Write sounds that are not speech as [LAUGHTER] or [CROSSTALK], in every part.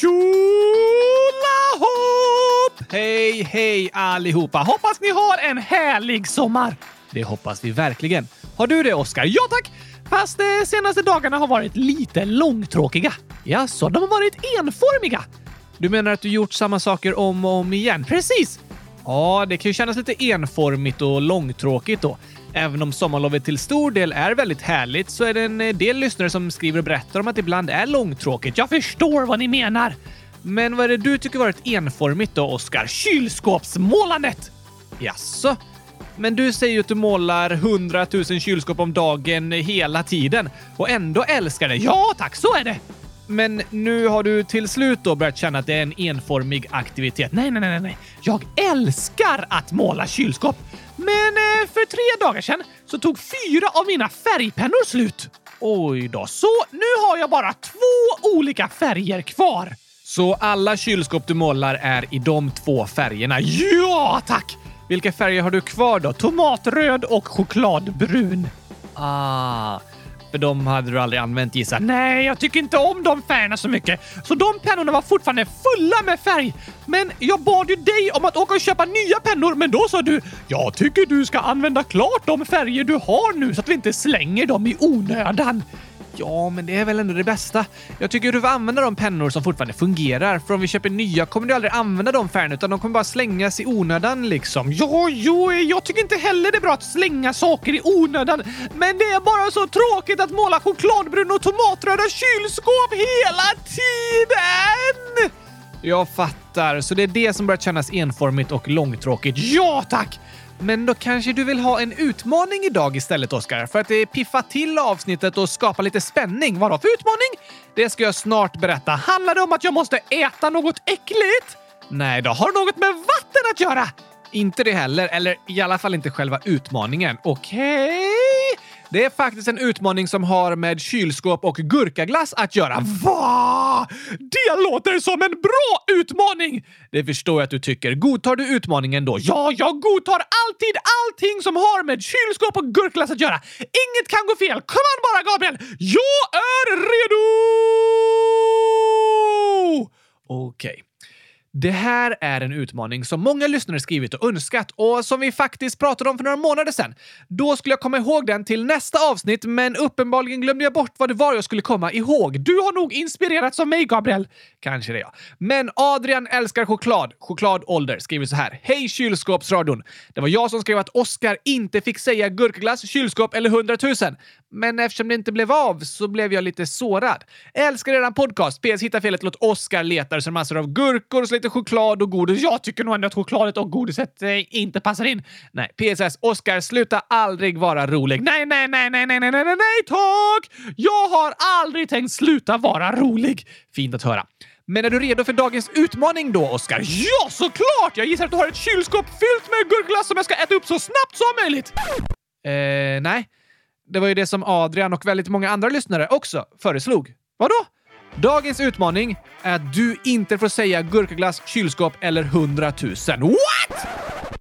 Tjolahopp! Hej, hej allihopa! Hoppas ni har en härlig sommar! Det hoppas vi verkligen. Har du det, Oskar? Ja tack! Fast de senaste dagarna har varit lite långtråkiga. Ja, så de har varit enformiga. Du menar att du gjort samma saker om och om igen? Precis! Ja, det kan ju kännas lite enformigt och långtråkigt då. Även om sommarlovet till stor del är väldigt härligt så är det en eh, del lyssnare som skriver och berättar om att det ibland är långtråkigt. Jag förstår vad ni menar! Men vad är det du tycker varit enformigt då, Oskar? Kylskåpsmålandet! Jaså? Men du säger ju att du målar 100 000 kylskåp om dagen hela tiden och ändå älskar det. Ja tack, så är det! Men nu har du till slut då börjat känna att det är en enformig aktivitet. Nej, nej, nej, nej. Jag älskar att måla kylskåp. Men eh, för tre dagar sedan så tog fyra av mina färgpennor slut. Oj då, så nu har jag bara två olika färger kvar. Så alla kylskåp du målar är i de två färgerna? Ja, tack! Vilka färger har du kvar då? Tomatröd och chokladbrun. Ah, för de hade du aldrig använt gissar. Nej, jag tycker inte om de färgerna så mycket. Så de pennorna var fortfarande fulla med färg. Men jag bad ju dig om att åka och köpa nya pennor, men då sa du “Jag tycker du ska använda klart de färger du har nu så att vi inte slänger dem i onödan”. Ja, men det är väl ändå det bästa. Jag tycker du får använda de pennor som fortfarande fungerar, för om vi köper nya kommer du aldrig använda de färgerna utan de kommer bara slängas i onödan liksom. Ja, jo, jag tycker inte heller det är bra att slänga saker i onödan, men det är bara så tråkigt att måla chokladbrun och tomatröda kylskåp hela tiden! Jag fattar, så det är det som börjar kännas enformigt och långtråkigt. Ja, tack! Men då kanske du vill ha en utmaning idag istället, Oskar? För att piffa till avsnittet och skapa lite spänning. Vadå för utmaning? Det ska jag snart berätta. Handlar det om att jag måste äta något äckligt? Nej då, har det något med vatten att göra? Inte det heller, eller i alla fall inte själva utmaningen. Okej? Okay. Det är faktiskt en utmaning som har med kylskåp och gurkaglass att göra. Va? Det låter som en bra utmaning! Det förstår jag att du tycker. Godtar du utmaningen då? Ja, jag godtar alltid allting som har med kylskåp och gurkaglass att göra. Inget kan gå fel. Kom an bara, Gabriel! Jag är redo! Okej. Okay. Det här är en utmaning som många lyssnare skrivit och önskat och som vi faktiskt pratade om för några månader sedan. Då skulle jag komma ihåg den till nästa avsnitt, men uppenbarligen glömde jag bort vad det var jag skulle komma ihåg. Du har nog inspirerats av mig, Gabriel. Kanske det, ja. Men Adrian älskar choklad. Chokladålder skriver så här. Hej kylskåpsradion! Det var jag som skrev att Oscar inte fick säga gurkaglass, kylskåp eller hundratusen. Men eftersom det inte blev av så blev jag lite sårad. Älskar eran podcast. PS Hitta felet Låt Oscar letar så massor av gurkor och så lite choklad och godis. Jag tycker nog ändå att chokladet och godiset eh, inte passar in. Nej, PSS. Oscar, sluta aldrig vara rolig. Nej, nej, nej, nej, nej, nej, nej, nej, nej, tack! Jag har aldrig tänkt sluta vara rolig. Fint att höra. Men är du redo för dagens utmaning då, Oscar? Ja, såklart! Jag gissar att du har ett kylskåp fyllt med gurkglass som jag ska äta upp så snabbt som möjligt. Eh, nej. Det var ju det som Adrian och väldigt många andra lyssnare också föreslog. Vadå? Dagens utmaning är att du inte får säga gurkaglass, kylskåp eller hundratusen. What?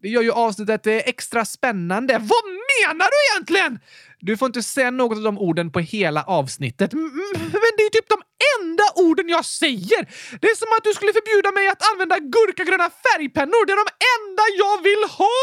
Det gör ju avsnittet extra spännande. Vad menar du egentligen? Du får inte säga något av de orden på hela avsnittet. Men det är typ de enda orden jag säger! Det är som att du skulle förbjuda mig att använda gurkagröna färgpennor. Det är de enda jag vill ha!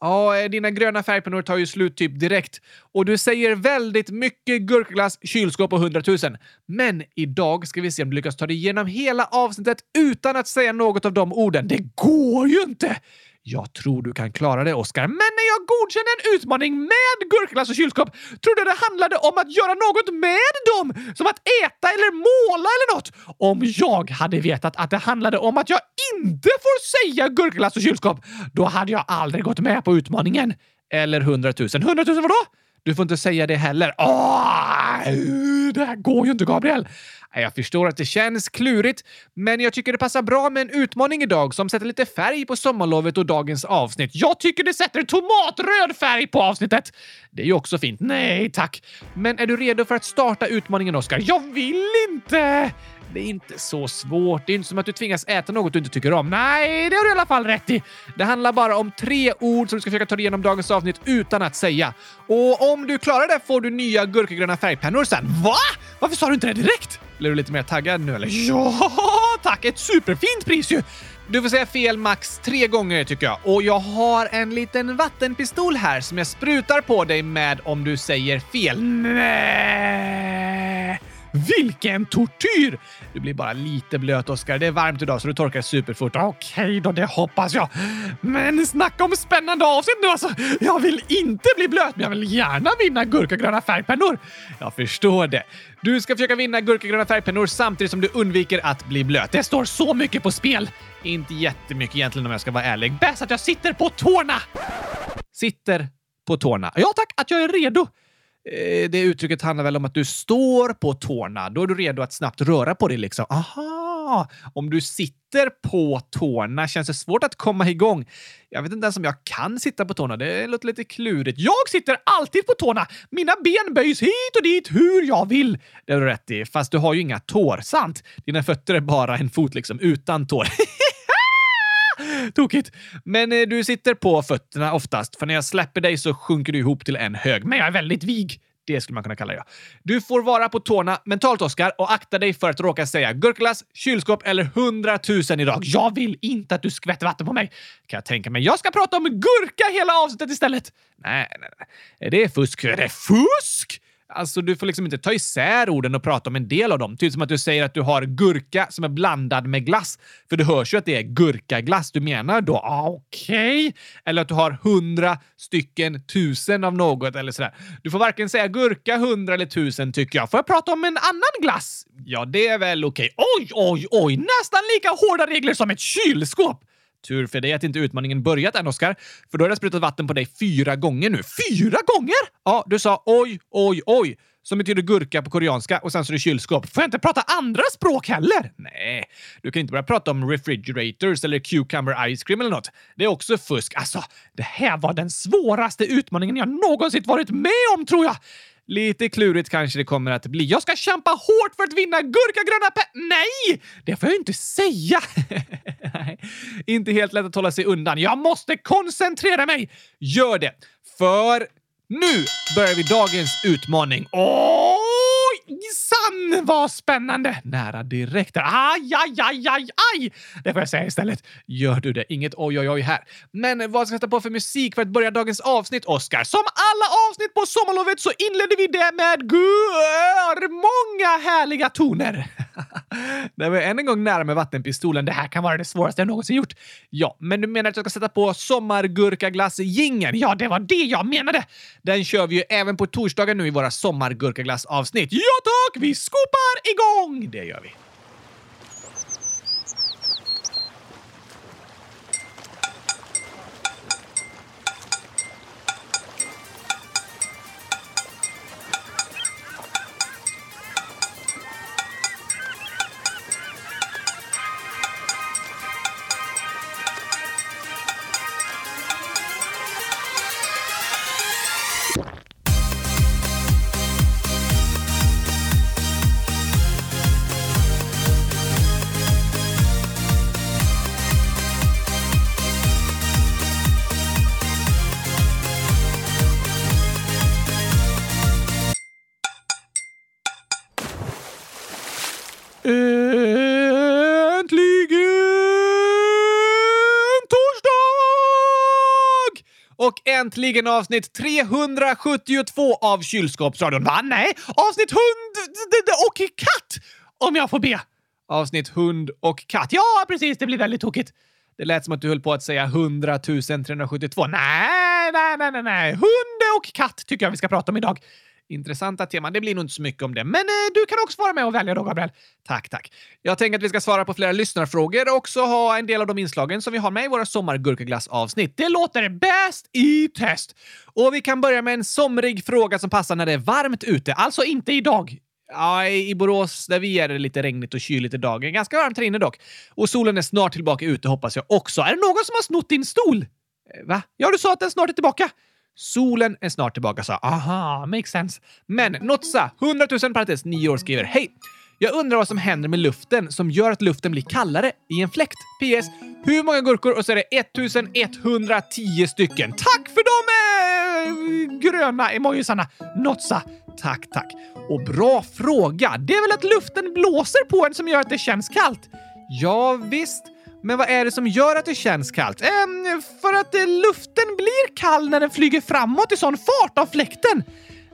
Ja, eh, dina gröna färgpennor tar ju slut typ direkt. Och du säger väldigt mycket gurkaglass, kylskåp och hundratusen. Men idag ska vi se om du lyckas ta dig igenom hela avsnittet utan att säga något av de orden. Det går ju inte! Jag tror du kan klara det, Oskar. Men när jag godkände en utmaning med gurkglass och kylskåp trodde jag det handlade om att göra något med dem! Som att äta eller måla eller något! Om jag hade vetat att det handlade om att jag inte får säga gurkglass och kylskåp, då hade jag aldrig gått med på utmaningen. Eller hundratusen. Hundratusen vadå? Du får inte säga det heller. Åh, det här går ju inte, Gabriel! Jag förstår att det känns klurigt, men jag tycker det passar bra med en utmaning idag som sätter lite färg på sommarlovet och dagens avsnitt. Jag tycker det sätter tomatröd färg på avsnittet! Det är ju också fint. Nej tack! Men är du redo för att starta utmaningen, Oskar? Jag vill inte! Det är inte så svårt. Det är inte som att du tvingas äta något du inte tycker om. Nej, det har du i alla fall rätt i. Det handlar bara om tre ord som du ska försöka ta dig igenom dagens avsnitt utan att säga. Och om du klarar det får du nya gurkagröna färgpennor sen. Va? Varför sa du inte det direkt? Blir du lite mer taggad nu eller? Ja, tack! Ett superfint pris ju! Du får säga fel max tre gånger tycker jag. Och jag har en liten vattenpistol här som jag sprutar på dig med om du säger fel. Nej! Vilken tortyr! Du blir bara lite blöt, Oskar. Det är varmt idag så du torkar superfort. Okej då, det hoppas jag. Men snacka om spännande avsnitt nu alltså! Jag vill inte bli blöt, men jag vill gärna vinna gurkagröna färgpennor. Jag förstår det. Du ska försöka vinna gurkagröna färgpennor samtidigt som du undviker att bli blöt. Det står så mycket på spel. Inte jättemycket egentligen om jag ska vara ärlig. Bäst att jag sitter på tårna! Sitter på tårna. Ja tack, att jag är redo. Eh, det uttrycket handlar väl om att du står på tårna. Då är du redo att snabbt röra på dig liksom. Aha! Om du sitter på tårna känns det svårt att komma igång. Jag vet inte ens om jag kan sitta på tårna. Det låter lite klurigt. Jag sitter alltid på tårna! Mina ben böjs hit och dit hur jag vill. Det har du rätt i. Fast du har ju inga tår, sant? Dina fötter är bara en fot liksom, utan tår. [LAUGHS] [LAUGHS] Tokigt. Men eh, du sitter på fötterna oftast, för när jag släpper dig så sjunker du ihop till en hög. Men jag är väldigt vig. Det skulle man kunna kalla det. Du får vara på tårna mentalt, Oskar, och akta dig för att råka säga gurkglass, kylskåp eller hundratusen idag. Jag vill inte att du skvätter vatten på mig. Kan jag tänka mig. Jag ska prata om gurka hela avsnittet istället. Nej, nej, nej. Det är fusk. Är det fusk? Alltså, du får liksom inte ta isär orden och prata om en del av dem. Typ som att du säger att du har gurka som är blandad med glass. För du hörs ju att det är gurkaglass du menar då. Ah, Okej. Okay. Eller att du har hundra stycken tusen av något eller sådär. Du får varken säga gurka, hundra eller tusen tycker jag. Får jag prata om en annan glass? Ja, det är väl okej. Okay. Oj, oj, oj! Nästan lika hårda regler som ett kylskåp! Tur för dig att inte utmaningen börjat än, Oskar. För då har jag sprutat vatten på dig fyra gånger nu. Fyra gånger? Ja, du sa oj, oj, oj. Som betyder gurka på koreanska och sen så är det kylskåp. Får jag inte prata andra språk heller? Nej, du kan inte börja prata om refrigerators eller cucumber ice cream eller något. Det är också fusk. Alltså, det här var den svåraste utmaningen jag någonsin varit med om, tror jag. Lite klurigt kanske det kommer att bli. Jag ska kämpa hårt för att vinna gurkagröna pe... Nej! Det får jag inte säga! [LAUGHS] inte helt lätt att hålla sig undan. Jag måste koncentrera mig! Gör det! För nu börjar vi dagens utmaning. Åh! San vad spännande! Nära direkt. Aj, aj, aj, aj, aj! Det får jag säga istället. Gör du det? Inget oj, oj, oj här. Men vad ska jag sätta på för musik för att börja dagens avsnitt, Oscar? Som alla avsnitt på sommarlovet så inleder vi det med gör många härliga toner. [LAUGHS] det var än en gång nära med vattenpistolen. Det här kan vara det svåraste jag någonsin gjort. Ja, men du menar att jag ska sätta på sommargurkaglass-jingeln? Ja, det var det jag menade! Den kör vi ju även på torsdagar nu i våra sommargurkaglass-avsnitt. Ja tack! Vi skopar igång! Det gör vi. Äntligen avsnitt 372 av Kylskåpsradion. Va? Nej, avsnitt hund och katt! Om jag får be. Avsnitt hund och katt. Ja, precis. Det blir väldigt tokigt. Det lät som att du höll på att säga 100 372. Nej, nej, nej, nej, nej. Hund och katt tycker jag vi ska prata om idag. Intressanta teman. Det blir nog inte så mycket om det. Men eh, du kan också vara med och välja då, Gabriel. Tack, tack. Jag tänker att vi ska svara på flera lyssnarfrågor och också ha en del av de inslagen som vi har med i våra sommargurkaglass-avsnitt. Det låter bäst i test! Och vi kan börja med en somrig fråga som passar när det är varmt ute. Alltså inte idag. Ja, i Borås där vi är det lite regnigt och kyligt idag. Ganska varmt här inne dock. Och solen är snart tillbaka ute hoppas jag också. Är det någon som har snott din stol? Eh, va? Ja, du sa att den snart är tillbaka. Solen är snart tillbaka, sa Aha, makes sense. Men Notsa, 100 000 parentes 9 år skriver Hej! Jag undrar vad som händer med luften som gör att luften blir kallare i en fläkt. PS. Hur många gurkor? Och så är det 1110 stycken. Tack för de eh, gröna emojisarna. Notsa. Tack, tack. Och bra fråga. Det är väl att luften blåser på en som gör att det känns kallt? Ja, visst. Men vad är det som gör att det känns kallt? Ehm, för att eh, luften blir kall när den flyger framåt i sån fart av fläkten.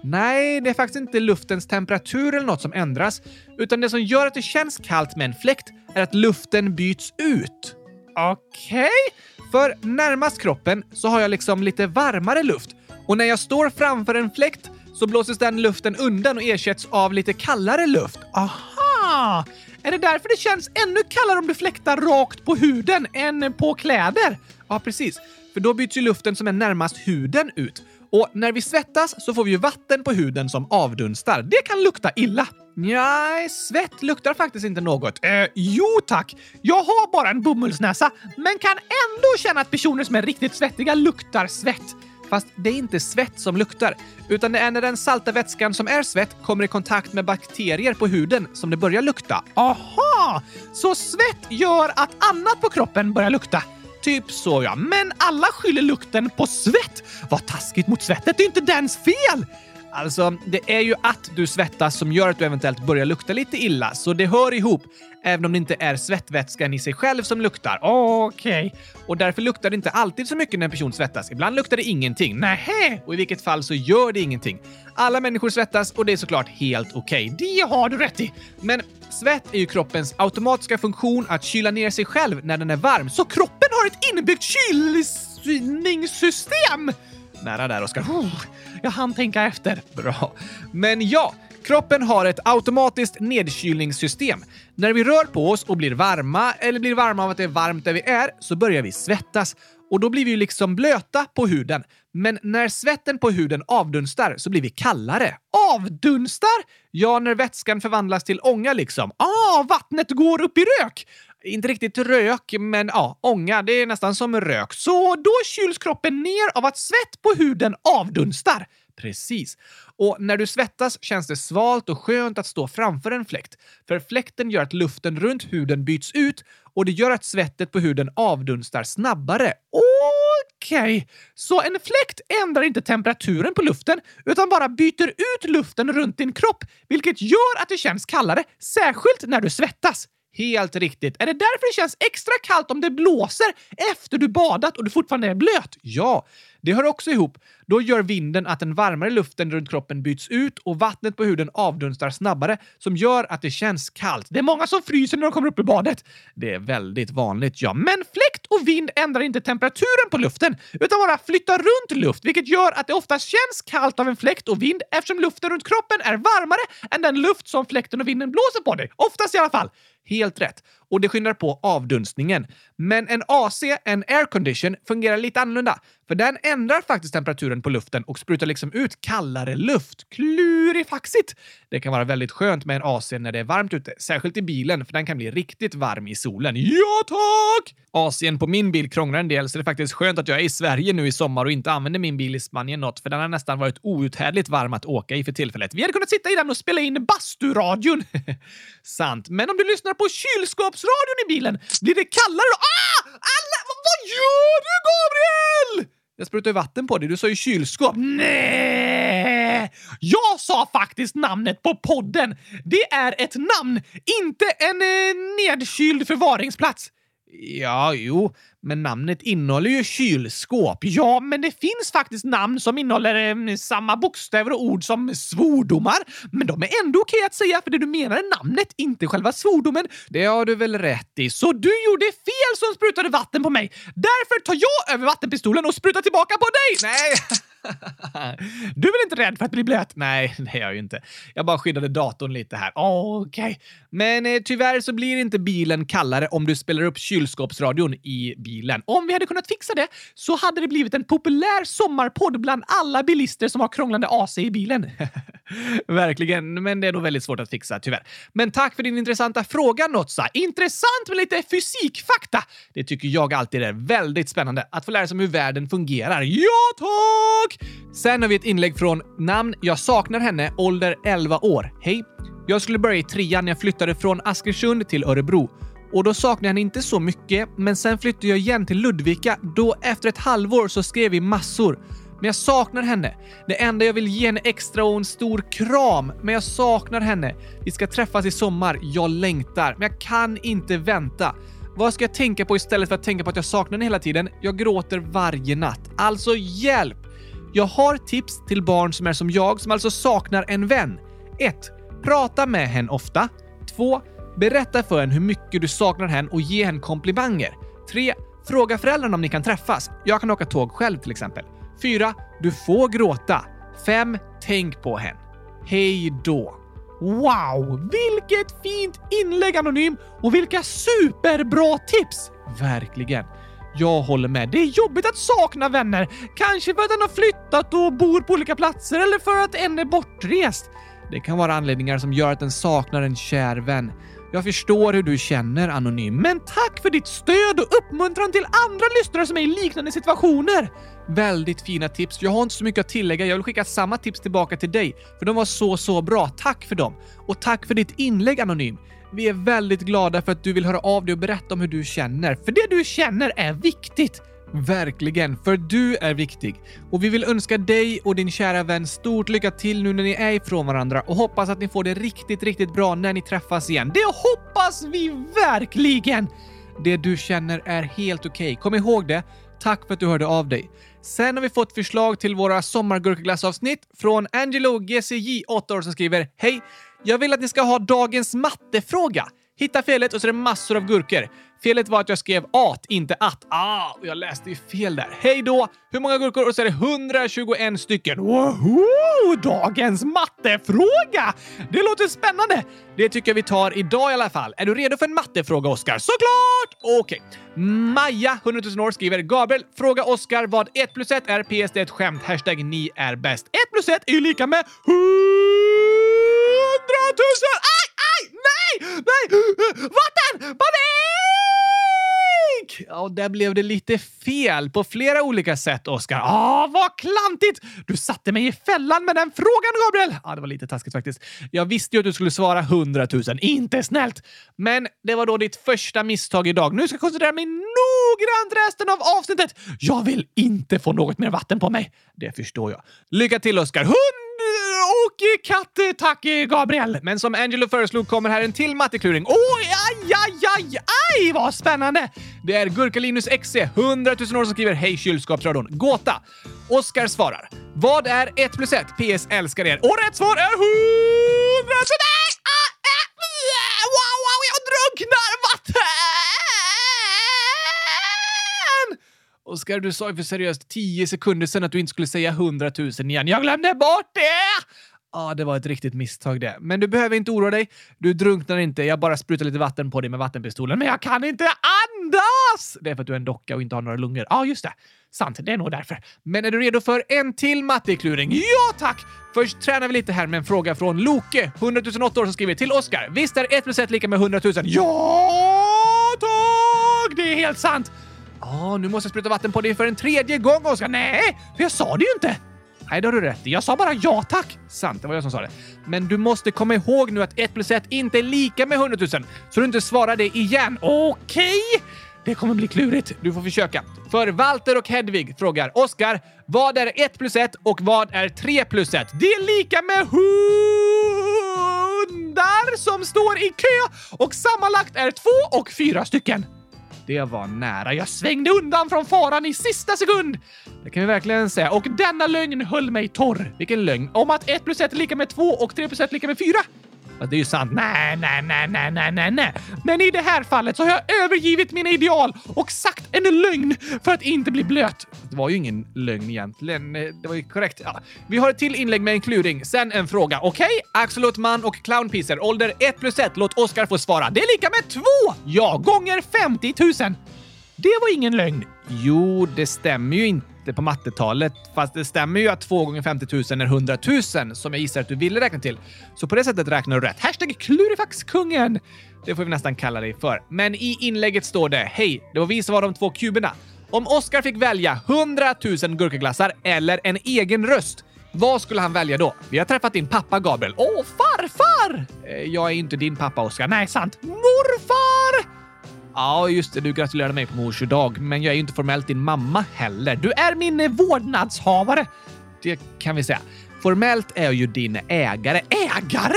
Nej, det är faktiskt inte luftens temperatur eller något som ändras, utan det som gör att det känns kallt med en fläkt är att luften byts ut. Okej? Okay. För närmast kroppen så har jag liksom lite varmare luft och när jag står framför en fläkt så blåses den luften undan och ersätts av lite kallare luft. Aha! Är det därför det känns ännu kallare om du fläktar rakt på huden än på kläder? Ja, precis. För då byts ju luften som är närmast huden ut. Och när vi svettas så får vi ju vatten på huden som avdunstar. Det kan lukta illa. Nej, svett luktar faktiskt inte något. Eh, jo tack! Jag har bara en bomullsnäsa, men kan ändå känna att personer som är riktigt svettiga luktar svett. Fast det är inte svett som luktar, utan det är när den salta vätskan som är svett kommer i kontakt med bakterier på huden som det börjar lukta. Aha! Så svett gör att annat på kroppen börjar lukta. Typ så ja. Men alla skyller lukten på svett. Vad taskigt mot svettet. Det är inte dens fel! Alltså, det är ju att du svettas som gör att du eventuellt börjar lukta lite illa, så det hör ihop. Även om det inte är svettvätskan i sig själv som luktar. Okej. Okay. Och därför luktar det inte alltid så mycket när en person svettas. Ibland luktar det ingenting. Nähä! Och i vilket fall så gör det ingenting. Alla människor svettas och det är såklart helt okej. Okay. Det har du rätt i. Men svett är ju kroppens automatiska funktion att kyla ner sig själv när den är varm, så kroppen har ett inbyggt kylningssystem! Nära där, Oskar. Jag hann tänka efter. Bra. Men ja, kroppen har ett automatiskt nedkylningssystem. När vi rör på oss och blir varma, eller blir varma av att det är varmt där vi är, så börjar vi svettas. Och då blir vi liksom blöta på huden. Men när svetten på huden avdunstar så blir vi kallare. Avdunstar? Ja, när vätskan förvandlas till ånga liksom. Ah, vattnet går upp i rök! Inte riktigt rök, men ja, ånga. Det är nästan som rök. Så då kyls kroppen ner av att svett på huden avdunstar. Precis. Och när du svettas känns det svalt och skönt att stå framför en fläkt. För fläkten gör att luften runt huden byts ut och det gör att svettet på huden avdunstar snabbare. Okej, okay. så en fläkt ändrar inte temperaturen på luften utan bara byter ut luften runt din kropp, vilket gör att det känns kallare, särskilt när du svettas. Helt riktigt. Är det därför det känns extra kallt om det blåser efter du badat och du fortfarande är blöt? Ja, det hör också ihop. Då gör vinden att den varmare luften runt kroppen byts ut och vattnet på huden avdunstar snabbare som gör att det känns kallt. Det är många som fryser när de kommer upp ur badet. Det är väldigt vanligt, ja. Men fläkt och vind ändrar inte temperaturen på luften utan bara flyttar runt luft, vilket gör att det oftast känns kallt av en fläkt och vind eftersom luften runt kroppen är varmare än den luft som fläkten och vinden blåser på dig. Oftast i alla fall. Helt rätt. Och det skyndar på avdunstningen. Men en AC, en aircondition, fungerar lite annorlunda. För den ändrar faktiskt temperaturen på luften och sprutar liksom ut kallare luft. Klurifaxigt! Det kan vara väldigt skönt med en AC när det är varmt ute, särskilt i bilen för den kan bli riktigt varm i solen. Ja tack! AC'n på min bil krånglar en del så det är faktiskt skönt att jag är i Sverige nu i sommar och inte använder min bil i Spanien något för den har nästan varit outhärdligt varm att åka i för tillfället. Vi hade kunnat sitta i den och spela in basturadion. [LAUGHS] Sant. Men om du lyssnar på kylskåp kylskåpsradion i bilen blir det kallare då. Ah! Alla! Vad gör du, Gabriel? Jag sprutar ju vatten på dig. Du sa ju kylskåp. Nej! Jag sa faktiskt namnet på podden. Det är ett namn, inte en eh, nedkyld förvaringsplats. Ja, jo, men namnet innehåller ju kylskåp. Ja, men det finns faktiskt namn som innehåller eh, samma bokstäver och ord som svordomar. Men de är ändå okej att säga för det du menar är namnet, inte själva svordomen. Det har du väl rätt i. Så du gjorde fel som sprutade vatten på mig. Därför tar jag över vattenpistolen och sprutar tillbaka på dig! Nej! [LAUGHS] Du är väl inte rädd för att bli blöt? Nej, det är jag ju inte. Jag bara skyddade datorn lite här. Okej. Okay. Men eh, tyvärr så blir inte bilen kallare om du spelar upp kylskåpsradion i bilen bilen. Om vi hade kunnat fixa det så hade det blivit en populär sommarpodd bland alla bilister som har krånglande AC i bilen. [LAUGHS] Verkligen, men det är nog väldigt svårt att fixa tyvärr. Men tack för din intressanta fråga Notsa. Intressant med lite fysikfakta. Det tycker jag alltid är väldigt spännande att få lära sig om hur världen fungerar. Ja, tack! Sen har vi ett inlägg från namn Jag saknar henne, ålder 11 år. Hej! Jag skulle börja i trean när jag flyttade från Askersund till Örebro. Och då saknade jag henne inte så mycket, men sen flyttade jag igen till Ludvika. Då efter ett halvår så skrev vi massor. Men jag saknar henne. Det enda jag vill ge henne extra och en stor kram. Men jag saknar henne. Vi ska träffas i sommar. Jag längtar. Men jag kan inte vänta. Vad ska jag tänka på istället för att tänka på att jag saknar henne hela tiden? Jag gråter varje natt. Alltså hjälp! Jag har tips till barn som är som jag, som alltså saknar en vän. 1. Prata med henne ofta. 2. Berätta för henne hur mycket du saknar henne och ge henne komplimanger. 3. Fråga föräldrarna om ni kan träffas. Jag kan åka tåg själv till exempel. 4. Du får gråta. 5. Tänk på henne. Hej då! Wow! Vilket fint inlägg Anonym! Och vilka superbra tips! Verkligen. Jag håller med. Det är jobbigt att sakna vänner. Kanske för att en har flyttat och bor på olika platser eller för att en är bortrest. Det kan vara anledningar som gör att en saknar en kär vän. Jag förstår hur du känner, Anonym, men tack för ditt stöd och uppmuntran till andra lyssnare som är i liknande situationer. Väldigt fina tips. Jag har inte så mycket att tillägga. Jag vill skicka samma tips tillbaka till dig, för de var så, så bra. Tack för dem! Och tack för ditt inlägg, Anonym. Vi är väldigt glada för att du vill höra av dig och berätta om hur du känner, för det du känner är viktigt. Verkligen, för du är viktig. Och vi vill önska dig och din kära vän stort lycka till nu när ni är ifrån varandra och hoppas att ni får det riktigt, riktigt bra när ni träffas igen. Det hoppas vi verkligen! Det du känner är helt okej. Okay. Kom ihåg det. Tack för att du hörde av dig. Sen har vi fått förslag till våra sommargurkaglassavsnitt från Angelo GCJ, 8 år, som skriver Hej! Jag vill att ni ska ha dagens mattefråga. Hitta felet och så är det massor av gurkor. Felet var att jag skrev at, inte att. Ah, och jag läste ju fel där. Hej då! Hur många gurkor? Och så är det 121 stycken. Woho! Dagens mattefråga! Det låter spännande! Det tycker jag vi tar idag i alla fall. Är du redo för en mattefråga, Oskar? Såklart! Okej. Okay. Maja, 100 000 år, skriver Gabriel, fråga Oskar vad 1 plus 1 är. PS, det är ett skämt. Hashtag ni är bäst. 1 plus 1 är ju lika med 100 000! Aj, aj, nej, nej! Vatten! Panik! Ja, där blev det lite fel på flera olika sätt, Oskar. Ah, vad klantigt! Du satte mig i fällan med den frågan, Gabriel! Ja, det var lite taskigt faktiskt. Jag visste ju att du skulle svara 100 000. Inte snällt! Men det var då ditt första misstag idag. Nu ska jag koncentrera mig noggrant resten av avsnittet. Jag vill inte få något mer vatten på mig. Det förstår jag. Lycka till, Oskar. 100 katt, tack eh, Gabriel! Men som Angelo föreslog kommer här en till mattekluring. Oj, aj, aj, aj, aj, vad spännande! Det är Gurkalinus XC, 100 000 år, som skriver Hej kylskåpsradion. Gåta. Oskar svarar. Vad är 1 plus 1? PS älskar er. Och rätt svar är 100 000! Ah, ah, wow, wow, jag drunknar vatten! Oskar, du sa ju för seriöst 10 sekunder sedan att du inte skulle säga 100 000 igen. Jag glömde bort det! Ja, ah, det var ett riktigt misstag det. Men du behöver inte oroa dig. Du drunknar inte. Jag bara sprutar lite vatten på dig med vattenpistolen. Men jag kan inte andas! Det är för att du är en docka och inte har några lungor. Ja, ah, just det. Sant, det är nog därför. Men är du redo för en till mattekluring? Ja, tack! Först tränar vi lite här med en fråga från Loke, 100 008 år, som skriver till Oskar. Visst är 1 plus 1 lika med 100 000? Ja, tack! Det är helt sant! Ja, ah, nu måste jag spruta vatten på dig för en tredje gång, Oskar. Nej, för jag sa det ju inte! Nej, det har du rätt i. Jag sa bara ja tack! Sant, det var jag som sa det. Men du måste komma ihåg nu att 1 plus 1 inte är lika med 100 000, så du inte svarar det igen. Okej? Okay? Det kommer bli klurigt. Du får försöka. För Walter och Hedvig frågar Oskar, vad är 1 plus 1 och vad är 3 plus 1? Det är lika med hundar som står i kö och sammanlagt är två och fyra stycken. Det var nära. Jag svängde undan från faran i sista sekund! Det kan vi verkligen säga. Och denna lögn höll mig torr. Vilken lögn? Om att 1 plus 1 är lika med 2 och 3 plus 1 är lika med 4? Fast det är ju sant. Nej, nej, nej, nej, nej, nej, nej. Men i det här fallet så har jag övergivit mina ideal och sagt en lögn för att inte bli blöt. Det var ju ingen lögn egentligen. Eh, det var ju korrekt. Ja. Vi har ett till inlägg med en kluring, sen en fråga. Okej? Okay? Axolotl-man och clownpiecer. Ålder 1 plus 1. Låt Oskar få svara. Det är lika med 2! Ja, gånger 50 000. Det var ingen lögn. Jo, det stämmer ju inte på mattetalet. Fast det stämmer ju att 2 gånger 50 000 är 100 000 som jag gissar att du ville räkna till. Så på det sättet räknar du rätt. Hashtag klurifaxkungen! Det får vi nästan kalla dig för. Men i inlägget står det “Hej, det var vi som var de två kuberna. Om Oscar fick välja 100 000 gurkaglassar eller en egen röst, Vad skulle han välja då? Vi har träffat din pappa Gabriel. Åh, farfar! Eh, jag är inte din pappa, Oskar. Nej, sant. Morfar! Ja, just det. Du gratulerade mig på mors dag, men jag är ju inte formellt din mamma heller. Du är min eh, vårdnadshavare. Det kan vi säga. Formellt är jag ju din ägare. Ägare?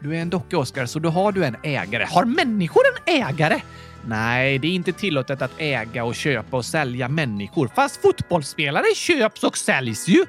Du är en docka, Oskar, så då har du en ägare. Har människor en ägare? Nej, det är inte tillåtet att äga och köpa och sälja människor. Fast fotbollsspelare köps och säljs ju.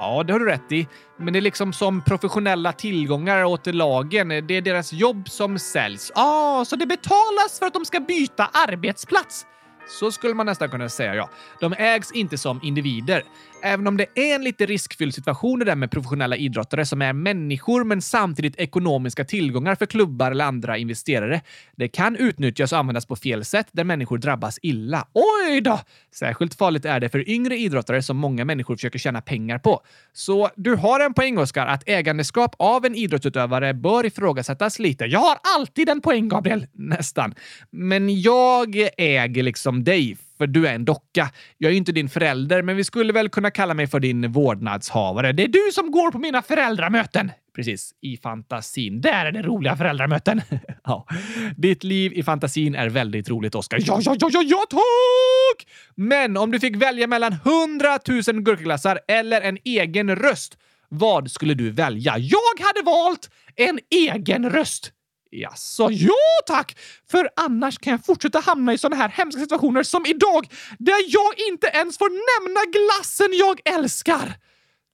Ja, det har du rätt i. Men det är liksom som professionella tillgångar åt lagen. Det är deras jobb som säljs. Ja, ah, så det betalas för att de ska byta arbetsplats. Så skulle man nästan kunna säga, ja. De ägs inte som individer. Även om det är en lite riskfylld situation det där med professionella idrottare som är människor men samtidigt ekonomiska tillgångar för klubbar eller andra investerare. Det kan utnyttjas och användas på fel sätt där människor drabbas illa. Oj då! Särskilt farligt är det för yngre idrottare som många människor försöker tjäna pengar på. Så du har en poäng, Oskar, att ägandeskap av en idrottsutövare bör ifrågasättas lite. Jag har alltid en poäng, Gabriel. Nästan. Men jag äger liksom dig för du är en docka. Jag är inte din förälder, men vi skulle väl kunna kalla mig för din vårdnadshavare. Det är du som går på mina föräldramöten. Precis, i fantasin. Där är det roliga föräldramöten. [LAUGHS] ja. Ditt liv i fantasin är väldigt roligt, Oskar. Ja, ja, ja, ja, ja, tack! Men om du fick välja mellan 100 000 gurkaglassar eller en egen röst, vad skulle du välja? Jag hade valt en egen röst. Jaså, ja tack! För annars kan jag fortsätta hamna i såna här hemska situationer som idag, där jag inte ens får nämna glassen jag älskar.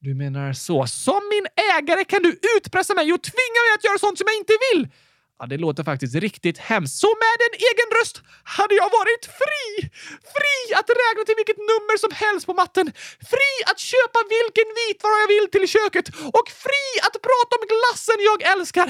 Du menar så. Som min ägare kan du utpressa mig och tvinga mig att göra sånt som jag inte vill. Ja, det låter faktiskt riktigt hemskt. Så med en egen röst hade jag varit fri! Fri att räkna till vilket nummer som helst på matten. Fri att köpa vilken vitvara jag vill till köket. Och fri att prata om glassen jag älskar.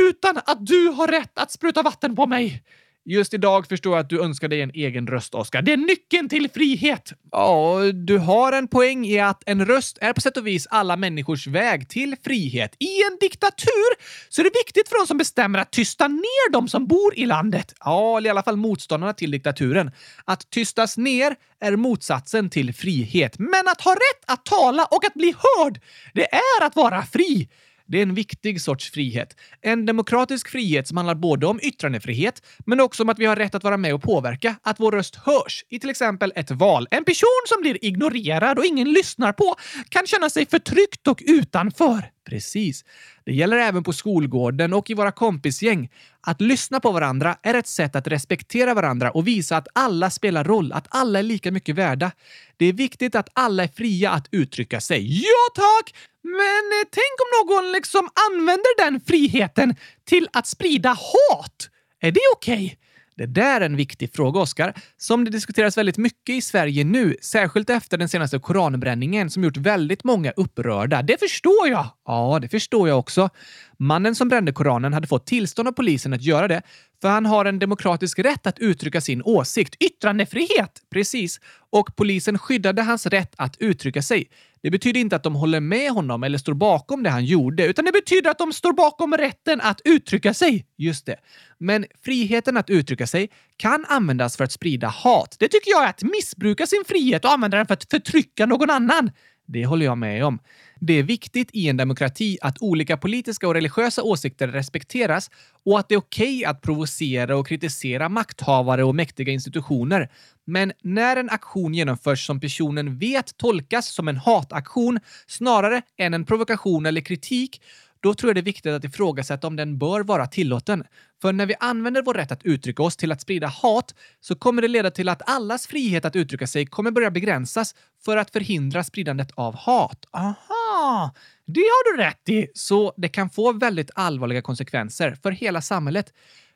Utan att du har rätt att spruta vatten på mig. Just idag förstår jag att du önskar dig en egen röst, Oskar. Det är nyckeln till frihet! Ja, du har en poäng i att en röst är på sätt och vis alla människors väg till frihet. I en diktatur så är det viktigt för de som bestämmer att tysta ner de som bor i landet. Ja, eller i alla fall motståndarna till diktaturen. Att tystas ner är motsatsen till frihet. Men att ha rätt att tala och att bli hörd, det är att vara fri. Det är en viktig sorts frihet. En demokratisk frihet som handlar både om yttrandefrihet, men också om att vi har rätt att vara med och påverka, att vår röst hörs i till exempel ett val. En person som blir ignorerad och ingen lyssnar på kan känna sig förtryckt och utanför. Precis. Det gäller även på skolgården och i våra kompisgäng. Att lyssna på varandra är ett sätt att respektera varandra och visa att alla spelar roll, att alla är lika mycket värda. Det är viktigt att alla är fria att uttrycka sig. Ja, tack! Men eh, tänk om någon liksom använder den friheten till att sprida hat? Är det okej? Okay? Det där är en viktig fråga, Oskar, som det diskuteras väldigt mycket i Sverige nu, särskilt efter den senaste koranbränningen som gjort väldigt många upprörda. Det förstår jag! Ja, det förstår jag också. Mannen som brände Koranen hade fått tillstånd av polisen att göra det, för han har en demokratisk rätt att uttrycka sin åsikt. Yttrandefrihet! Precis. Och polisen skyddade hans rätt att uttrycka sig. Det betyder inte att de håller med honom eller står bakom det han gjorde, utan det betyder att de står bakom rätten att uttrycka sig. Just det. Men friheten att uttrycka sig kan användas för att sprida hat. Det tycker jag är att missbruka sin frihet och använda den för att förtrycka någon annan. Det håller jag med om. Det är viktigt i en demokrati att olika politiska och religiösa åsikter respekteras och att det är okej okay att provocera och kritisera makthavare och mäktiga institutioner. Men när en aktion genomförs som personen vet tolkas som en hataktion snarare än en provokation eller kritik då tror jag det är viktigt att ifrågasätta om den bör vara tillåten. För när vi använder vår rätt att uttrycka oss till att sprida hat så kommer det leda till att allas frihet att uttrycka sig kommer börja begränsas för att förhindra spridandet av hat. Aha! Det har du rätt i! Så det kan få väldigt allvarliga konsekvenser för hela samhället.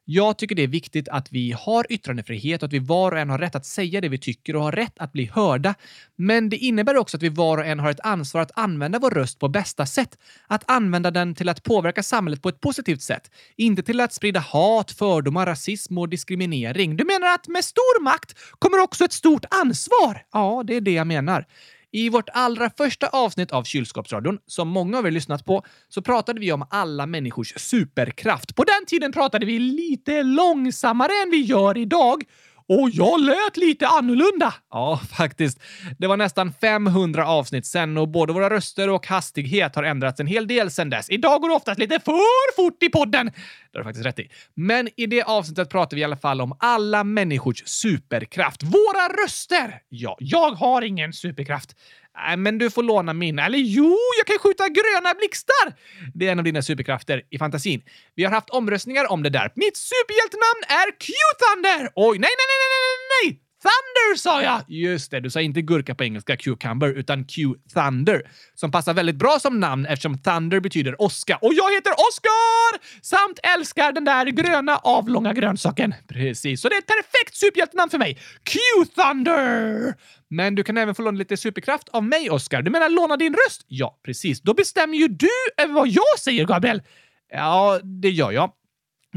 Jag tycker det är viktigt att vi har yttrandefrihet och att vi var och en har rätt att säga det vi tycker och har rätt att bli hörda. Men det innebär också att vi var och en har ett ansvar att använda vår röst på bästa sätt. Att använda den till att påverka samhället på ett positivt sätt. Inte till att sprida hat, fördomar, rasism och diskriminering. Du menar att med stor makt kommer också ett stort ansvar? Ja, det är det jag menar. I vårt allra första avsnitt av Kylskåpsradion, som många av er lyssnat på, så pratade vi om alla människors superkraft. På den tiden pratade vi lite långsammare än vi gör idag. Och jag lät lite annorlunda. Ja, faktiskt. Det var nästan 500 avsnitt sen och både våra röster och hastighet har ändrats en hel del sen dess. Idag går det oftast lite för fort i podden. Det har du faktiskt rätt i. Men i det avsnittet pratar vi i alla fall om alla människors superkraft. Våra röster! Ja, jag har ingen superkraft. Nej, men du får låna min. Eller jo, jag kan skjuta gröna blixtar! Det är en av dina superkrafter i fantasin. Vi har haft omröstningar om det där. Mitt superhjältenamn är Q-Thunder! Oj, nej, nej, nej, nej, nej! Thunder sa jag! Just det, du sa inte gurka på engelska, cucumber, utan Q-Thunder. Som passar väldigt bra som namn eftersom Thunder betyder åska. Och jag heter Oscar! Samt älskar den där gröna avlånga grönsaken. Precis, så det är ett perfekt superhjältenamn för mig. Q-Thunder! Men du kan även få låna lite superkraft av mig, Oscar. Du menar låna din röst? Ja, precis. Då bestämmer ju du över vad jag säger, Gabriel. Ja, det gör jag.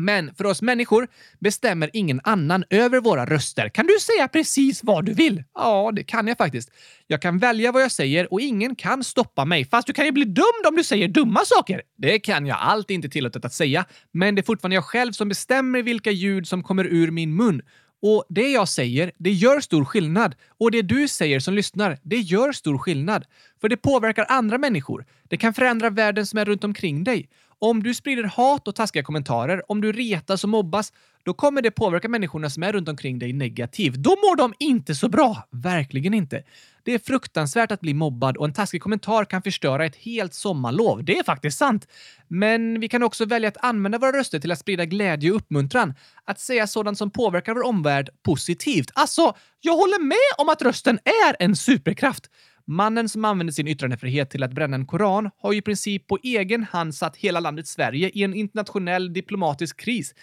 Men för oss människor bestämmer ingen annan över våra röster. Kan du säga precis vad du vill? Ja, det kan jag faktiskt. Jag kan välja vad jag säger och ingen kan stoppa mig. Fast du kan ju bli dömd om du säger dumma saker. Det kan jag. Allt är inte tillåtet att säga. Men det är fortfarande jag själv som bestämmer vilka ljud som kommer ur min mun. Och det jag säger, det gör stor skillnad. Och det du säger som lyssnar, det gör stor skillnad. För det påverkar andra människor. Det kan förändra världen som är runt omkring dig. Om du sprider hat och taskiga kommentarer, om du retas och mobbas, då kommer det påverka människorna som är runt omkring dig negativt. Då mår de inte så bra. Verkligen inte. Det är fruktansvärt att bli mobbad och en taskig kommentar kan förstöra ett helt sommarlov. Det är faktiskt sant. Men vi kan också välja att använda våra röster till att sprida glädje och uppmuntran. Att säga sådant som påverkar vår omvärld positivt. Alltså, jag håller med om att rösten är en superkraft. Mannen som använde sin yttrandefrihet till att bränna en koran har ju i princip på egen hand satt hela landet Sverige i en internationell diplomatisk kris.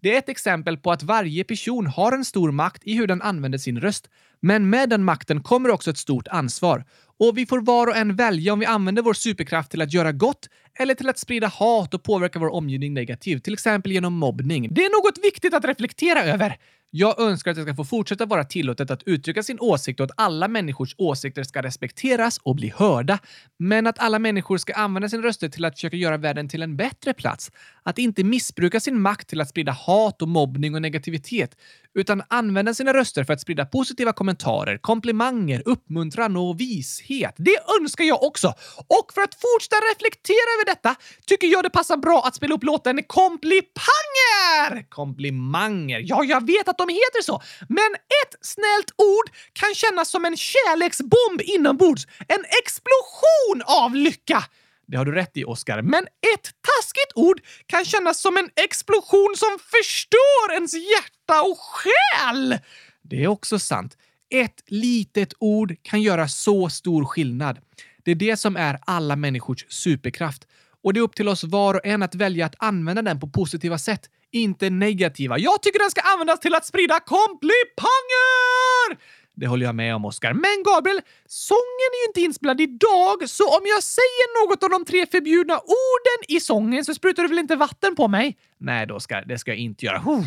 Det är ett exempel på att varje person har en stor makt i hur den använder sin röst. Men med den makten kommer också ett stort ansvar. Och vi får var och en välja om vi använder vår superkraft till att göra gott eller till att sprida hat och påverka vår omgivning negativt, till exempel genom mobbning. Det är något viktigt att reflektera över. Jag önskar att det ska få fortsätta vara tillåtet att uttrycka sin åsikt och att alla människors åsikter ska respekteras och bli hörda. Men att alla människor ska använda sin röster till att försöka göra världen till en bättre plats. Att inte missbruka sin makt till att sprida hat och mobbning och negativitet, utan använda sina röster för att sprida positiva kommentarer, komplimanger, uppmuntran och vishet. Det önskar jag också! Och för att fortsätta reflektera över detta tycker jag det passar bra att spela upp låten Komplipanger! Komplimanger. Ja, jag vet att de heter så, men ett snällt ord kan kännas som en kärleksbomb inombords. En explosion av lycka! Det har du rätt i, Oscar. Men ett taskigt ord kan kännas som en explosion som förstör ens hjärta och själ! Det är också sant. Ett litet ord kan göra så stor skillnad. Det är det som är alla människors superkraft. Och det är upp till oss var och en att välja att använda den på positiva sätt, inte negativa. Jag tycker den ska användas till att sprida komplipanger! Det håller jag med om, Oscar. Men Gabriel, sången är ju inte inspelad idag, så om jag säger något av de tre förbjudna orden i sången så sprutar du väl inte vatten på mig? Nej, då, Oscar, det ska jag inte göra. Oh,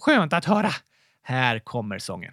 skönt att höra. Här kommer sången.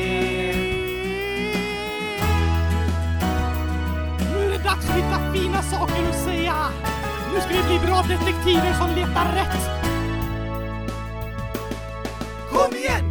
Dags att hitta fina saker att säga. Nu ska vi bli bra detektiver som letar rätt. Kom igen,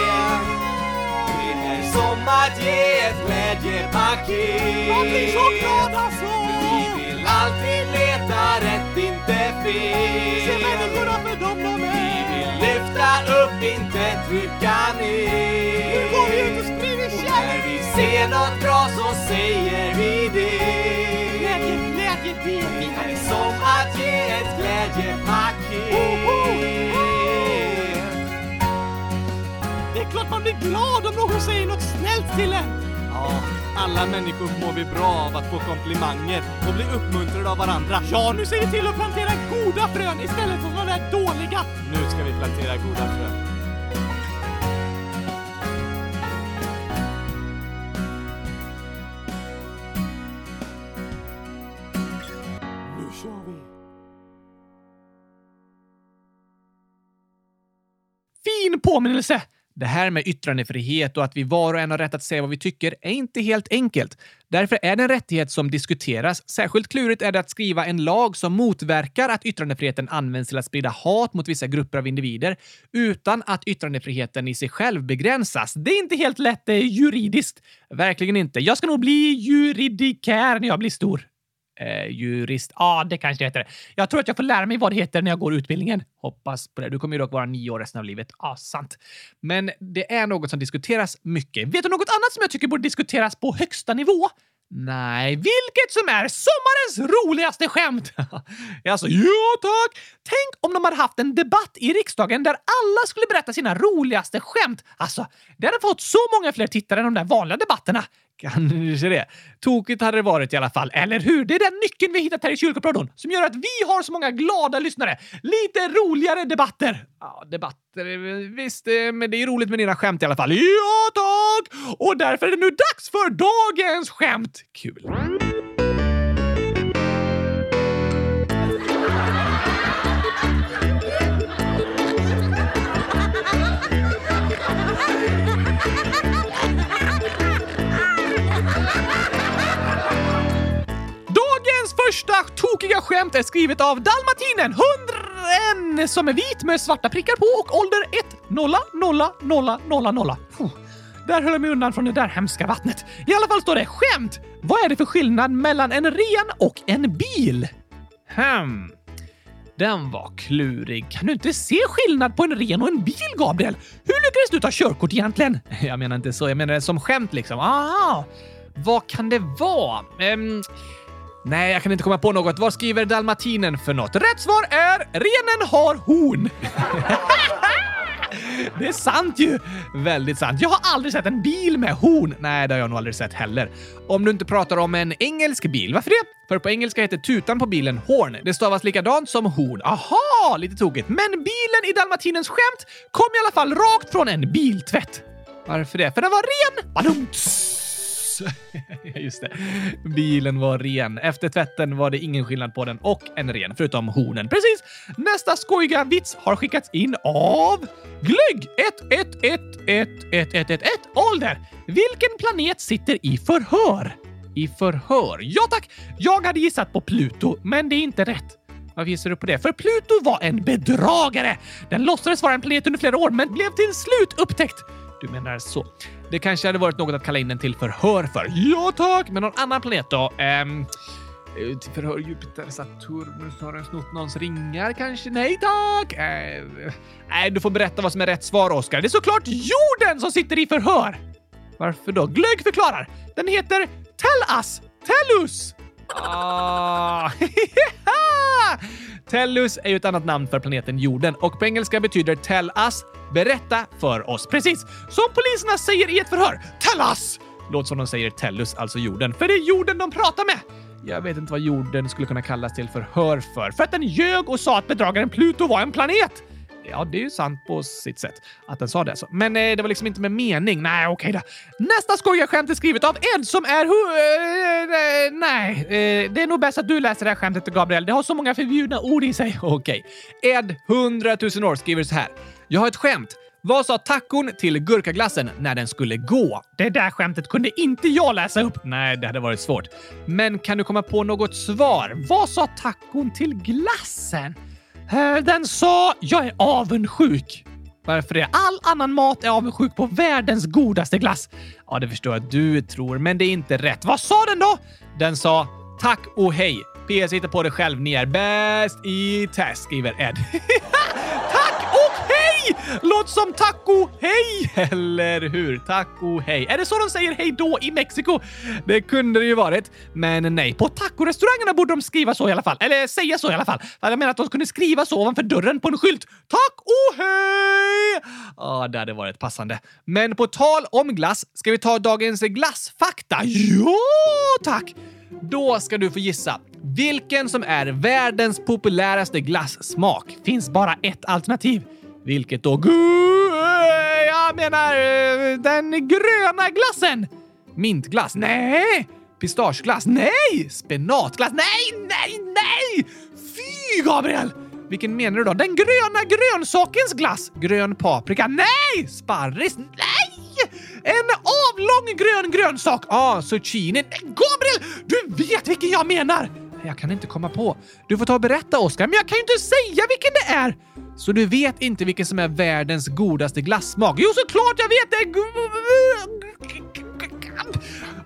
Att ge ett glädjepaket. Jag blir så glad alltså! Vi vill alltid leta rätt, inte fel. Se människorna för dem de Vi vill lyfta upp, inte trycka ner. Nu går vi ut och sprider Och när kärlek! vi ser något bra så säger vi det. Glädje, glädje, det Det är som att ge ett glädjepaket. Klart man blir glad om någon säger något snällt till en! Ja, alla människor mår vi bra av att få komplimanger och bli uppmuntrade av varandra. Ja, nu ser vi till att plantera goda frön istället för de där dåliga. Nu ska vi plantera goda frön. Nu kör vi! Fin påminnelse! Det här med yttrandefrihet och att vi var och en har rätt att säga vad vi tycker är inte helt enkelt. Därför är det en rättighet som diskuteras. Särskilt klurigt är det att skriva en lag som motverkar att yttrandefriheten används till att sprida hat mot vissa grupper av individer utan att yttrandefriheten i sig själv begränsas. Det är inte helt lätt eh, juridiskt. Verkligen inte. Jag ska nog bli juridikär när jag blir stor. Eh, jurist. Ja, det kanske det heter. Jag tror att jag får lära mig vad det heter när jag går utbildningen. Hoppas på det. Du kommer ju dock vara nio år resten av livet. Ja, sant. Men det är något som diskuteras mycket. Vet du något annat som jag tycker borde diskuteras på högsta nivå? Nej, vilket som är sommarens roligaste skämt! [LAUGHS] alltså, ja tack! Tänk om de hade haft en debatt i riksdagen där alla skulle berätta sina roligaste skämt. Alltså, det hade fått så många fler tittare än de där vanliga debatterna. Kanske det. Tokigt hade det varit i alla fall, eller hur? Det är den nyckeln vi hittat här i kyrkoprodon som gör att vi har så många glada lyssnare. Lite roligare debatter. Ja, debatter, visst, eh, men det är roligt med dina skämt i alla fall. Ja, tack! Och därför är det nu dags för dagens skämt. Kul. Första tokiga skämt är skrivet av dalmatinen 101 som är vit med svarta prickar på och ålder 1 0 0 0 0 0. Puh. Där höll jag mig undan från det där hemska vattnet. I alla fall står det skämt. Vad är det för skillnad mellan en ren och en bil? Hmm. Den var klurig. Kan du inte se skillnad på en ren och en bil, Gabriel? Hur lyckades du ta körkort egentligen? [LAUGHS] Jag menar inte så. Jag menar det som skämt liksom. Ah, vad kan det vara? Ehm, nej, jag kan inte komma på något. Vad skriver dalmatinen för något? Rätt svar är renen har horn. [LAUGHS] Det är sant ju! Väldigt sant. Jag har aldrig sett en bil med horn. Nej, det har jag nog aldrig sett heller. Om du inte pratar om en engelsk bil. Varför det? För på engelska heter tutan på bilen horn. Det stavas likadant som horn. Aha, lite tokigt. Men bilen i dalmatinens skämt kom i alla fall rakt från en biltvätt. Varför det? För den var ren! [LAUGHS] Just det. Bilen var ren. Efter tvätten var det ingen skillnad på den och en ren, förutom hornen. Precis! Nästa skojiga vits har skickats in av Glögg 11111111 ålder. Vilken planet sitter i förhör? I förhör? Ja tack! Jag hade gissat på Pluto, men det är inte rätt. Varför gissar du på det? För Pluto var en bedragare! Den låtsades vara en planet under flera år, men blev till slut upptäckt. Du menar så. Det kanske hade varit något att kalla in den till förhör för. Ja tack! Men någon annan planet då? Ehm... Eh, till förhör Jupiter, Saturnus, har den snott någons ringar kanske? Nej tack! Eh, nej, du får berätta vad som är rätt svar, Oskar. Det är såklart jorden som sitter i förhör! Varför då? Glögg förklarar. Den heter Tell Us! Tellus! Ah. [LAUGHS] Tellus är ju ett annat namn för planeten jorden och på engelska betyder tell us berätta för oss. Precis som poliserna säger i ett förhör. Tell us! Låter som de säger tellus, alltså jorden, för det är jorden de pratar med. Jag vet inte vad jorden skulle kunna kallas till förhör för. För att den ljög och sa att bedragaren Pluto var en planet. Ja, det är ju sant på sitt sätt att den sa det. Alltså. Men eh, det var liksom inte med mening. Nej, okej okay då. Nästa skojarskämt är skrivet av Ed som är... Uh, nej, eh, det är nog bäst att du läser det här skämtet, Gabriel. Det har så många förbjudna ord i sig. [LAUGHS] Okej. Okay. Ed, 100 000 år, skriver så här. Jag har ett skämt. Vad sa tacon till gurkaglassen när den skulle gå? Det där skämtet kunde inte jag läsa upp. Nej, det hade varit svårt. Men kan du komma på något svar? Vad sa tacon till glassen? Eh, den sa “Jag är avundsjuk”. Varför det? All annan mat är avundsjuk på världens godaste glass. Ja, det förstår jag att du tror, men det är inte rätt. Vad sa den då? Den sa “Tack och hej”. PS hittar på det själv. Ni är bäst i test, skriver Ed. [LAUGHS] Tack och hej! Som taco hej, eller hur? Taco hej. Är det så de säger hej då i Mexiko? Det kunde det ju varit, men nej. På tacorestaurangerna borde de skriva så i alla fall. Eller säga så i alla fall. Jag menar att de kunde skriva så ovanför dörren på en skylt. Tack och hej! Ja, det hade varit passande. Men på tal om glass, ska vi ta dagens glassfakta? Ja, tack! Då ska du få gissa vilken som är världens populäraste glassmak. Finns bara ett alternativ. Vilket då? Jag menar eh, den gröna glassen! Mintglass? Nej! Pistageglass? Nej! Spenatglass? Nej, nej, nej! Fy, Gabriel! Vilken menar du då? Den gröna grönsakens glass? Grön paprika? Nej! Sparris? Nej! En avlång grön grönsak! Ah, zucchini. Gabriel! Du vet vilken jag menar! Jag kan inte komma på. Du får ta och berätta, Oskar, men jag kan ju inte säga vilken det är! Så du vet inte vilken som är världens godaste glassmak? Jo, såklart jag vet det!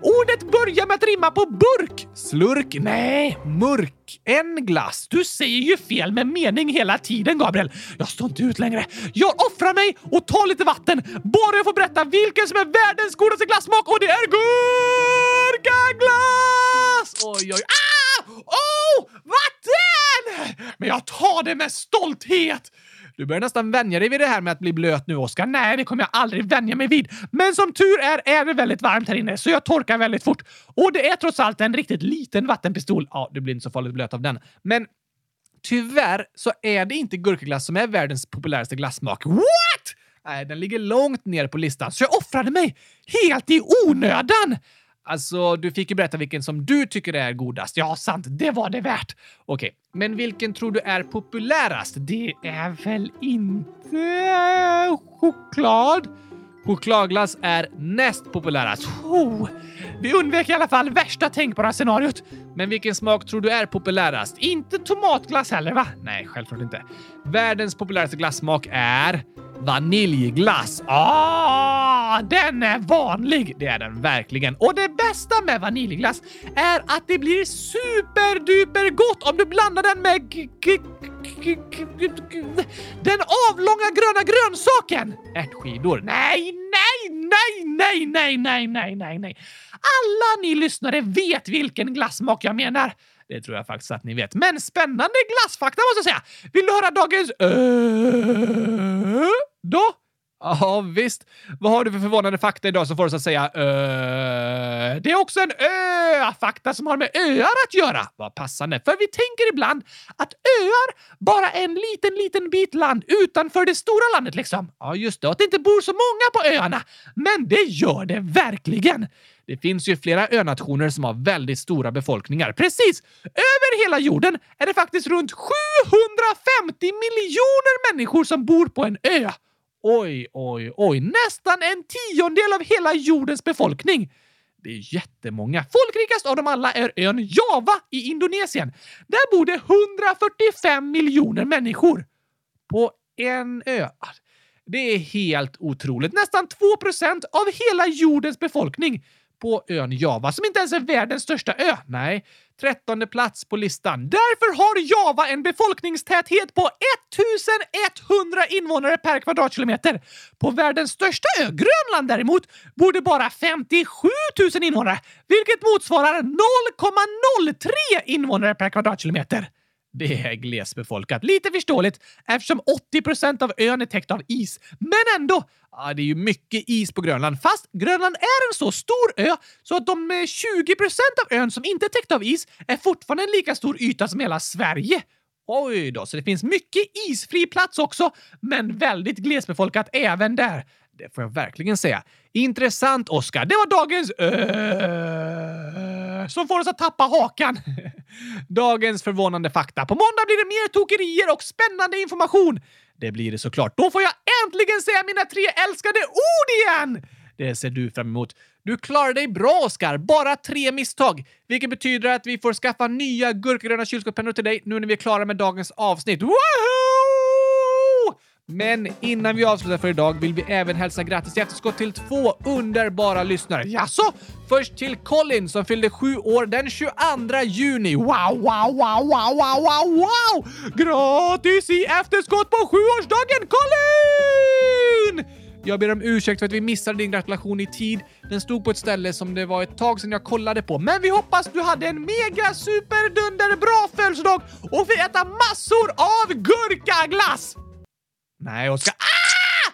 Ordet börjar med att rimma på burk. Slurk? Nej, mörk. En glass. Du säger ju fel med mening hela tiden, Gabriel. Jag står inte ut längre. Jag offrar mig och tar lite vatten bara jag får berätta vilken som är världens godaste glassmak och det är gurkaglass! Oj, oj, ah! Oh! Vatten! Men jag tar det med stolthet! Du börjar nästan vänja dig vid det här med att bli blöt nu, Oskar. Nej, det kommer jag aldrig vänja mig vid. Men som tur är är det väldigt varmt här inne, så jag torkar väldigt fort. Och det är trots allt en riktigt liten vattenpistol. Ja, du blir inte så farligt blöt av den. Men tyvärr så är det inte gurkaglass som är världens populäraste glassmak. What? Nej, den ligger långt ner på listan, så jag offrade mig helt i onödan. Alltså, du fick ju berätta vilken som du tycker är godast. Ja, sant. Det var det värt. Okej, men vilken tror du är populärast? Det är väl inte choklad? Chokladglass är näst populärast. Oh, vi undvek i alla fall värsta tänkbara scenariot. Men vilken smak tror du är populärast? Inte tomatglass heller, va? Nej, självklart inte. Världens populäraste glassmak är vaniljglass. Ah, den är vanlig! Det är den verkligen. Och det bästa med vaniljglass är att det blir superduper gott om du blandar den med den avlånga gröna grönsaken! Ärtskidor. Nej, nej, nej, nej, nej, nej, nej, nej, nej. Alla ni lyssnare vet vilken glassmak jag menar. Det tror jag faktiskt att ni vet. Men spännande glassfakta måste jag säga! Vill du höra dagens ö? Då? Ja, visst. Vad har du för förvånande fakta idag som får oss att säga ö? Det är också en ö-fakta som har med öar att göra. Vad passande, för vi tänker ibland att öar bara är en liten, liten bit land utanför det stora landet liksom. Ja, just det. Och att det inte bor så många på öarna. Men det gör det verkligen. Det finns ju flera önationer som har väldigt stora befolkningar. Precis! Över hela jorden är det faktiskt runt 750 miljoner människor som bor på en ö. Oj, oj, oj. Nästan en tiondel av hela jordens befolkning. Det är jättemånga. Folkrikast av dem alla är ön Java i Indonesien. Där bor det 145 miljoner människor. På en ö. Det är helt otroligt. Nästan 2% av hela jordens befolkning på ön Java, som inte ens är världens största ö. Nej, trettonde plats på listan. Därför har Java en befolkningstäthet på 1100 invånare per kvadratkilometer. På världens största ö, Grönland däremot, bor det bara 57 000 invånare, vilket motsvarar 0,03 invånare per kvadratkilometer. Det är glesbefolkat. Lite förståeligt eftersom 80% av ön är täckt av is. Men ändå! Det är ju mycket is på Grönland. Fast Grönland är en så stor ö så att de eh, 20% av ön som inte är täckt av is är fortfarande en lika stor yta som hela Sverige. Oj då, så det finns mycket isfri plats också, men väldigt glesbefolkat även där. Det får jag verkligen säga. Intressant, Oskar. Det var dagens äh, som får oss att tappa hakan. [LAUGHS] dagens förvånande fakta. På måndag blir det mer tokerier och spännande information. Det blir det såklart. Då får jag äntligen säga mina tre älskade ord igen! Det ser du fram emot. Du klarar dig bra, Oskar. Bara tre misstag. Vilket betyder att vi får skaffa nya gurkgröna kylskåpspennor till dig nu när vi är klara med dagens avsnitt. Woohoo! Men innan vi avslutar för idag vill vi även hälsa grattis i efterskott till två underbara lyssnare. Jaså? Först till Colin som fyllde sju år den 22 juni. Wow, wow, wow, wow, wow, wow, wow! Gratis i efterskott på sjuårsdagen, Colin! Jag ber om ursäkt för att vi missade din gratulation i tid. Den stod på ett ställe som det var ett tag sedan jag kollade på. Men vi hoppas du hade en mega super dunder bra födelsedag och fick äta massor av gurkaglass! Nej, Oskar. Ah!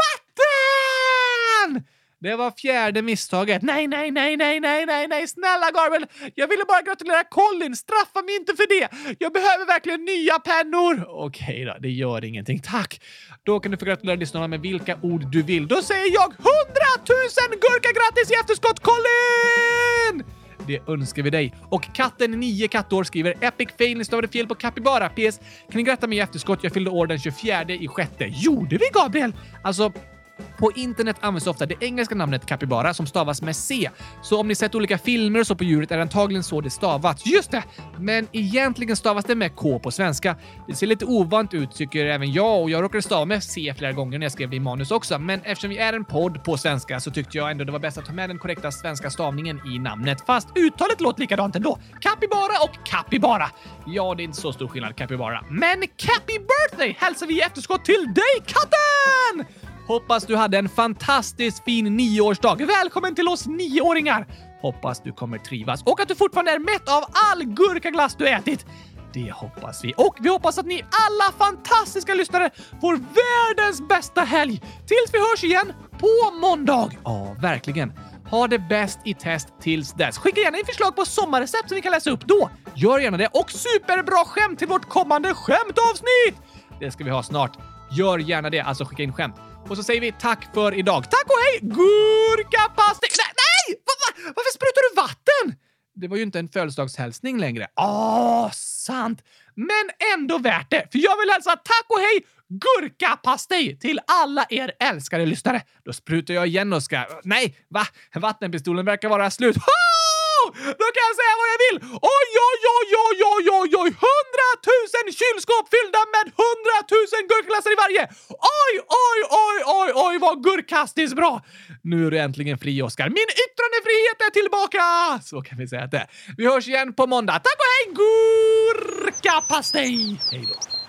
Vatten! Det var fjärde misstaget. Nej, nej, nej, nej, nej, nej, nej, snälla Garbel! Jag ville bara gratulera Colin. Straffa mig inte för det. Jag behöver verkligen nya pennor. Okej då, det gör ingenting. Tack. Då kan du få gratulera lyssnarna med vilka ord du vill. Då säger jag hundratusen gurkagrattis i efterskott, Colin! Det önskar vi dig. Och katten 9 kattår skriver Epic fail, ni stavade fel på Capybara. PS. Kan ni gratta mig i efterskott? Jag fyllde år den 24 i sjätte. Gjorde vi Gabriel? Alltså, på internet används ofta det engelska namnet capybara som stavas med C. Så om ni sett olika filmer och så på djuret är det antagligen så det stavats. Just det! Men egentligen stavas det med K på svenska. Det ser lite ovant ut tycker även jag och jag råkade stava med C flera gånger när jag skrev det i manus också. Men eftersom vi är en podd på svenska så tyckte jag ändå det var bäst att ta med den korrekta svenska stavningen i namnet. Fast uttalet låter likadant ändå. Capybara och capybara. Ja, det är inte så stor skillnad capybara. Men Cappy birthday hälsar vi i efterskott till dig katten! Hoppas du hade en fantastiskt fin nioårsdag. Välkommen till oss nioåringar! Hoppas du kommer trivas och att du fortfarande är mätt av all gurkaglass du ätit. Det hoppas vi. Och vi hoppas att ni alla fantastiska lyssnare får världens bästa helg tills vi hörs igen på måndag. Ja, verkligen. Ha det bäst i test tills dess. Skicka gärna in förslag på sommarrecept som vi kan läsa upp då. Gör gärna det. Och superbra skämt till vårt kommande skämtavsnitt! Det ska vi ha snart. Gör gärna det, alltså skicka in skämt. Och så säger vi tack för idag. Tack och hej! Gurkapastej! Nej! nej! Va, va? Varför sprutar du vatten? Det var ju inte en födelsedagshälsning längre. Ah, sant! Men ändå värt det, för jag vill hälsa tack och hej gurkapastej till alla er älskade lyssnare. Då sprutar jag igen och ska... Nej, va? Vattenpistolen verkar vara slut. Då kan jag säga vad jag vill! Oj, oj, oj, oj, oj, oj, oj! Hundratusen kylskåp fyllda med hundratusen gurkglassar i varje! Oj, oj, oj, oj, oj, vad gurkastiskt bra! Nu är du äntligen fri, Oskar. Min yttrandefrihet är tillbaka! Så kan vi säga att det Vi hörs igen på måndag. Tack och hej, gurkapastej! Hej då!